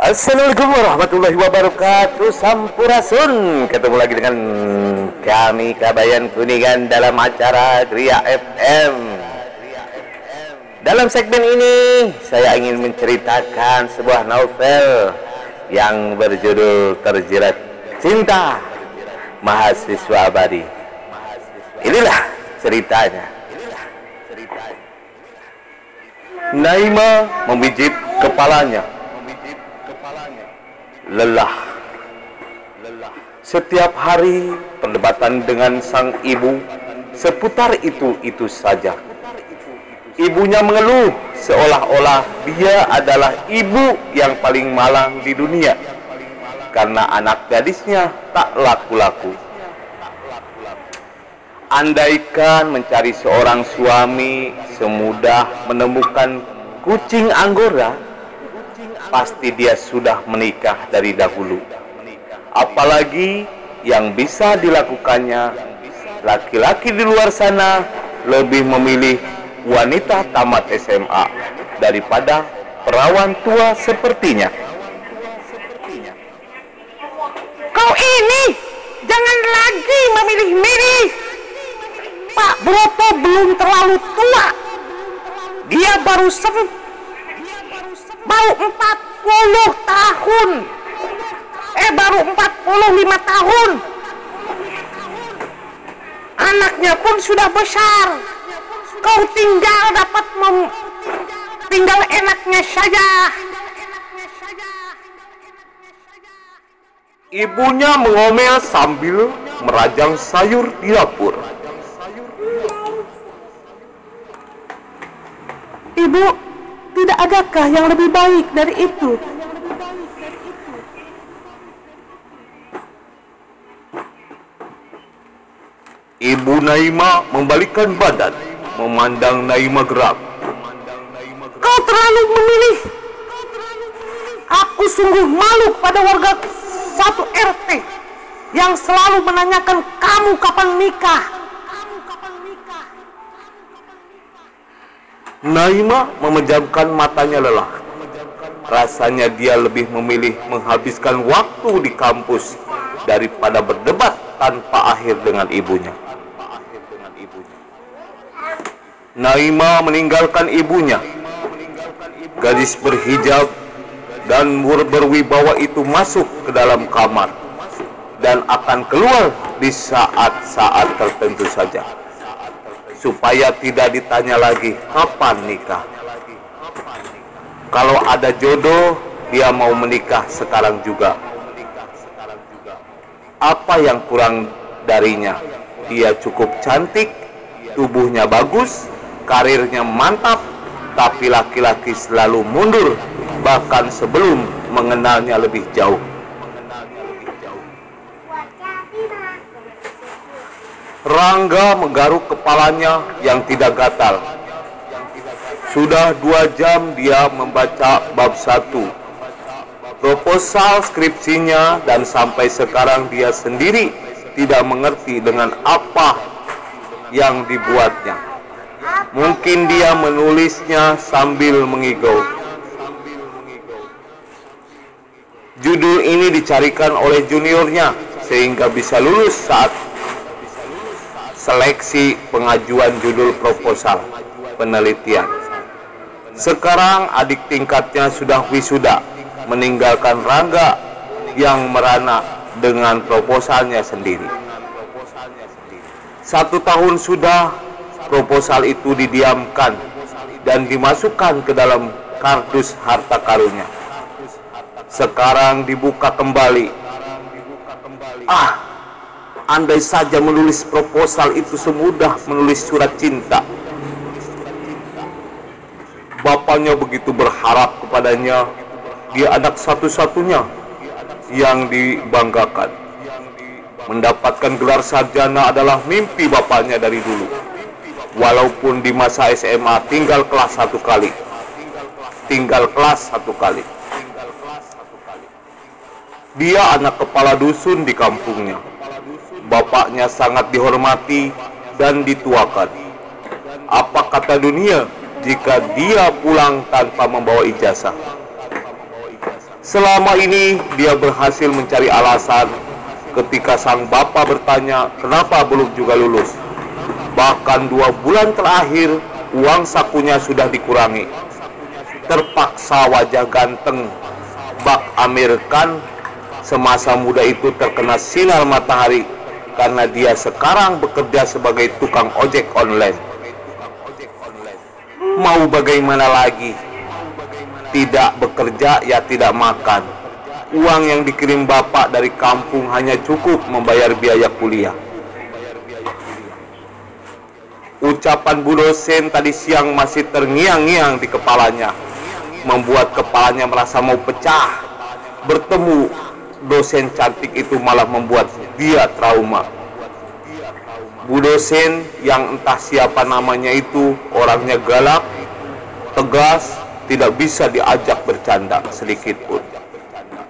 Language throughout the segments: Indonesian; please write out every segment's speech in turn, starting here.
Assalamualaikum warahmatullahi wabarakatuh. Sampurasun. Ketemu lagi dengan kami Kabayan Kuningan dalam acara Gria FM Dalam segmen ini saya ingin menceritakan sebuah novel Yang berjudul Terjerat Cinta Mahasiswa Abadi. Inilah ceritanya. Naima memijit kepalanya lelah. Setiap hari perdebatan dengan sang ibu seputar itu-itu saja. Ibunya mengeluh seolah-olah dia adalah ibu yang paling malang di dunia karena anak gadisnya tak laku-laku. Andaikan mencari seorang suami semudah menemukan kucing anggora, pasti dia sudah menikah dari dahulu. Apalagi yang bisa dilakukannya, laki-laki di luar sana lebih memilih wanita tamat SMA daripada perawan tua sepertinya. Kau ini jangan lagi memilih-milih. Pak Broto belum terlalu tua. Dia baru sem baru 40 tahun. Eh baru 45 tahun. Anaknya pun sudah besar. Kau tinggal dapat mem tinggal enaknya saja. Ibunya mengomel sambil merajang sayur di dapur. Ibu, adakah yang lebih baik dari itu? Ibu Naima membalikkan badan, memandang Naima gerak. Kau terlalu memilih. Aku sungguh malu pada warga satu RT yang selalu menanyakan kamu kapan nikah. Naima memejamkan matanya lelah. Rasanya dia lebih memilih menghabiskan waktu di kampus daripada berdebat tanpa akhir dengan ibunya. Naima meninggalkan ibunya. Gadis berhijab dan ber- berwibawa itu masuk ke dalam kamar dan akan keluar di saat-saat tertentu saja supaya tidak ditanya lagi kapan nikah. Kalau ada jodoh, dia mau menikah sekarang juga. Apa yang kurang darinya? Dia cukup cantik, tubuhnya bagus, karirnya mantap, tapi laki-laki selalu mundur bahkan sebelum mengenalnya lebih jauh. Rangga menggaruk kepalanya yang tidak gatal. Sudah dua jam dia membaca bab satu. Proposal skripsinya dan sampai sekarang dia sendiri tidak mengerti dengan apa yang dibuatnya. Mungkin dia menulisnya sambil mengigau. Judul ini dicarikan oleh juniornya sehingga bisa lulus saat seleksi pengajuan judul proposal penelitian. Sekarang adik tingkatnya sudah wisuda, meninggalkan Rangga yang merana dengan proposalnya sendiri. Satu tahun sudah proposal itu didiamkan dan dimasukkan ke dalam kardus harta karunnya. Sekarang dibuka kembali. Ah, andai saja menulis proposal itu semudah menulis surat cinta. Bapaknya begitu berharap kepadanya, dia anak satu-satunya yang dibanggakan. Mendapatkan gelar sarjana adalah mimpi bapaknya dari dulu. Walaupun di masa SMA tinggal kelas satu kali. Tinggal kelas satu kali. Dia anak kepala dusun di kampungnya. Bapaknya sangat dihormati dan dituakan. Apa kata dunia jika dia pulang tanpa membawa ijazah? Selama ini dia berhasil mencari alasan ketika sang bapak bertanya kenapa belum juga lulus. Bahkan dua bulan terakhir uang sakunya sudah dikurangi. Terpaksa wajah ganteng Bak Amerikan semasa muda itu terkena sinar matahari karena dia sekarang bekerja sebagai tukang ojek online. Mau bagaimana lagi? Tidak bekerja ya tidak makan. Uang yang dikirim bapak dari kampung hanya cukup membayar biaya kuliah. Ucapan Bu dosen tadi siang masih terngiang-ngiang di kepalanya, membuat kepalanya merasa mau pecah. Bertemu dosen cantik itu malah membuat dia trauma. Bu dosen yang entah siapa namanya itu orangnya galak, tegas, tidak bisa diajak bercanda sedikit pun.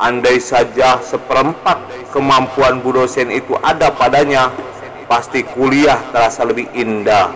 Andai saja seperempat kemampuan Bu dosen itu ada padanya, pasti kuliah terasa lebih indah.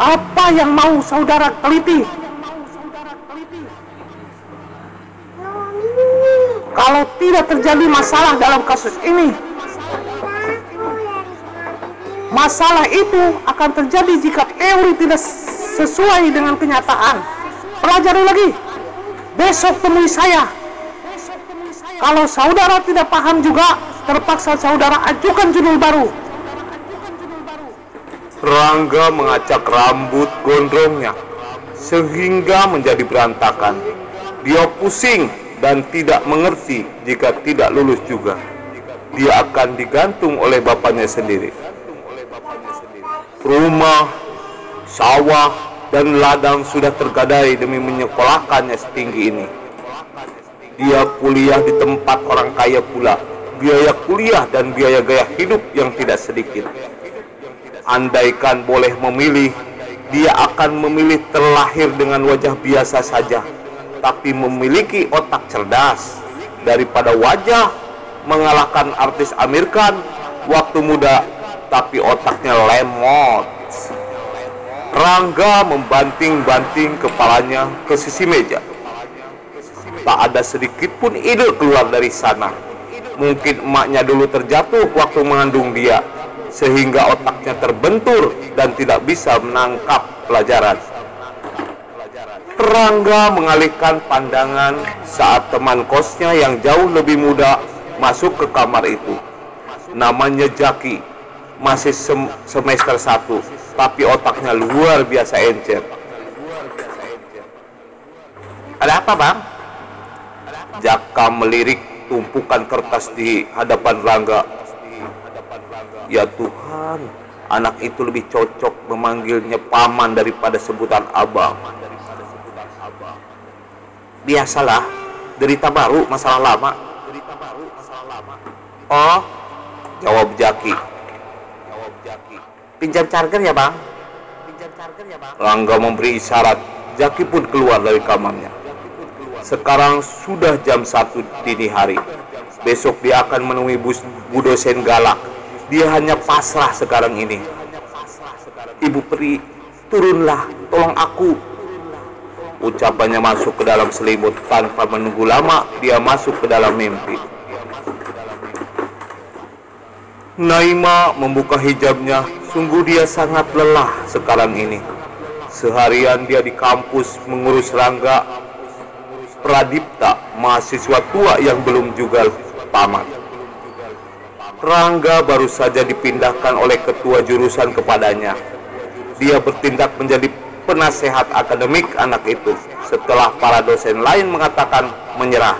Apa yang mau saudara teliti? Kalau tidak terjadi masalah dalam kasus ini, Masalah itu akan terjadi jika teori tidak sesuai dengan kenyataan. Pelajari lagi. Besok temui saya. Kalau saudara tidak paham juga, terpaksa saudara ajukan judul baru. Rangga mengacak rambut gondrongnya sehingga menjadi berantakan. Pusing dan tidak mengerti jika tidak lulus juga. Dia akan digantung oleh bapaknya sendiri rumah, sawah, dan ladang sudah tergadai demi menyekolahkannya setinggi ini. Dia kuliah di tempat orang kaya pula, biaya kuliah dan biaya gaya hidup yang tidak sedikit. Andaikan boleh memilih, dia akan memilih terlahir dengan wajah biasa saja, tapi memiliki otak cerdas daripada wajah mengalahkan artis Amir Khan waktu muda tapi otaknya lemot. Rangga membanting-banting kepalanya ke sisi meja. Tak ada sedikit pun ide keluar dari sana. Mungkin emaknya dulu terjatuh waktu mengandung dia, sehingga otaknya terbentur dan tidak bisa menangkap pelajaran. Rangga mengalihkan pandangan saat teman kosnya yang jauh lebih muda masuk ke kamar itu. Namanya Jaki masih sem semester 1 tapi otaknya luar biasa encer ada apa bang? Jaka melirik tumpukan kertas di hadapan Rangga ya Tuhan anak itu lebih cocok memanggilnya paman daripada sebutan abang biasalah derita baru masalah lama oh jawab Jaki Pinjam charger ya bang? Pinjam charger ya bang? Rangga memberi isyarat. Jaki pun keluar dari kamarnya. Sekarang sudah jam 1 dini hari. Besok dia akan menemui bus, Bu dosen galak. Dia hanya pasrah sekarang ini. Ibu peri, turunlah, tolong aku. Ucapannya masuk ke dalam selimut tanpa menunggu lama, dia masuk ke dalam mimpi. Naima membuka hijabnya Sungguh dia sangat lelah sekarang ini. Seharian dia di kampus mengurus Rangga Pradipta, mahasiswa tua yang belum juga tamat. Rangga baru saja dipindahkan oleh ketua jurusan kepadanya. Dia bertindak menjadi penasehat akademik anak itu setelah para dosen lain mengatakan menyerah.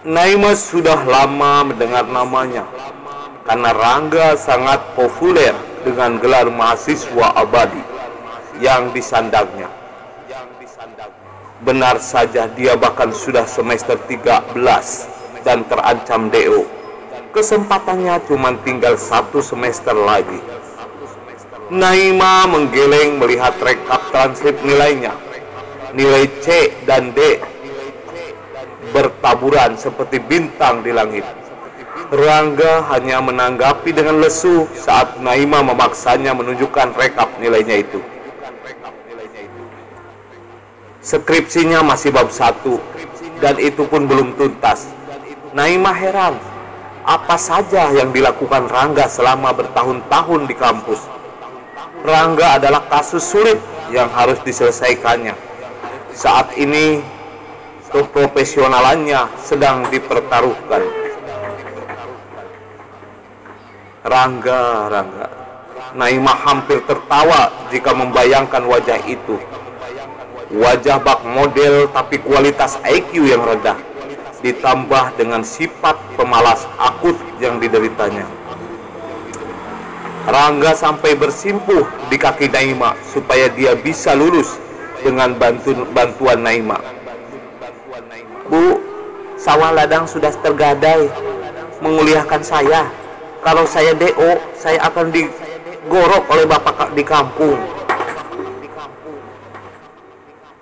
Naimas sudah lama mendengar namanya karena Rangga sangat populer dengan gelar mahasiswa abadi yang disandangnya. Benar saja dia bahkan sudah semester 13 dan terancam DO. Kesempatannya cuma tinggal satu semester lagi. Naima menggeleng melihat rekap transkrip nilainya. Nilai C dan D bertaburan seperti bintang di langit. Rangga hanya menanggapi dengan lesu saat Naima memaksanya menunjukkan rekap nilainya itu. Skripsinya masih bab satu dan itu pun belum tuntas. Naima heran, apa saja yang dilakukan Rangga selama bertahun-tahun di kampus. Rangga adalah kasus sulit yang harus diselesaikannya. Saat ini keprofesionalannya sedang dipertaruhkan. Rangga, Rangga. Naima hampir tertawa jika membayangkan wajah itu. Wajah bak model tapi kualitas IQ yang rendah ditambah dengan sifat pemalas akut yang dideritanya. Rangga sampai bersimpuh di kaki Naima supaya dia bisa lulus dengan bantu bantuan Naima. Bu, sawah ladang sudah tergadai menguliahkan saya. Kalau saya DO, saya akan digorok oleh bapak di kampung.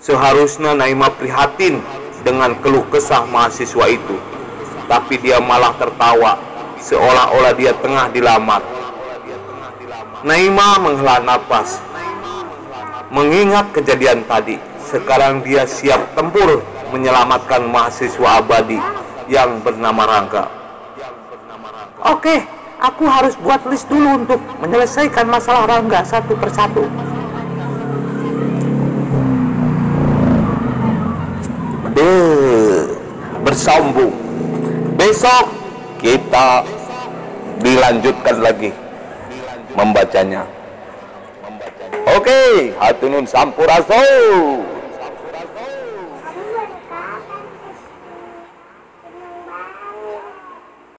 Seharusnya Naima prihatin dengan keluh kesah mahasiswa itu. Tapi dia malah tertawa seolah-olah dia tengah dilamar. Naima menghela nafas. Mengingat kejadian tadi, sekarang dia siap tempur menyelamatkan mahasiswa abadi yang bernama Rangga. Oke, aku harus buat list dulu untuk menyelesaikan masalah Rangga satu persatu. bersambung. Besok kita dilanjutkan lagi membacanya. Oke, hatunun sampurasun.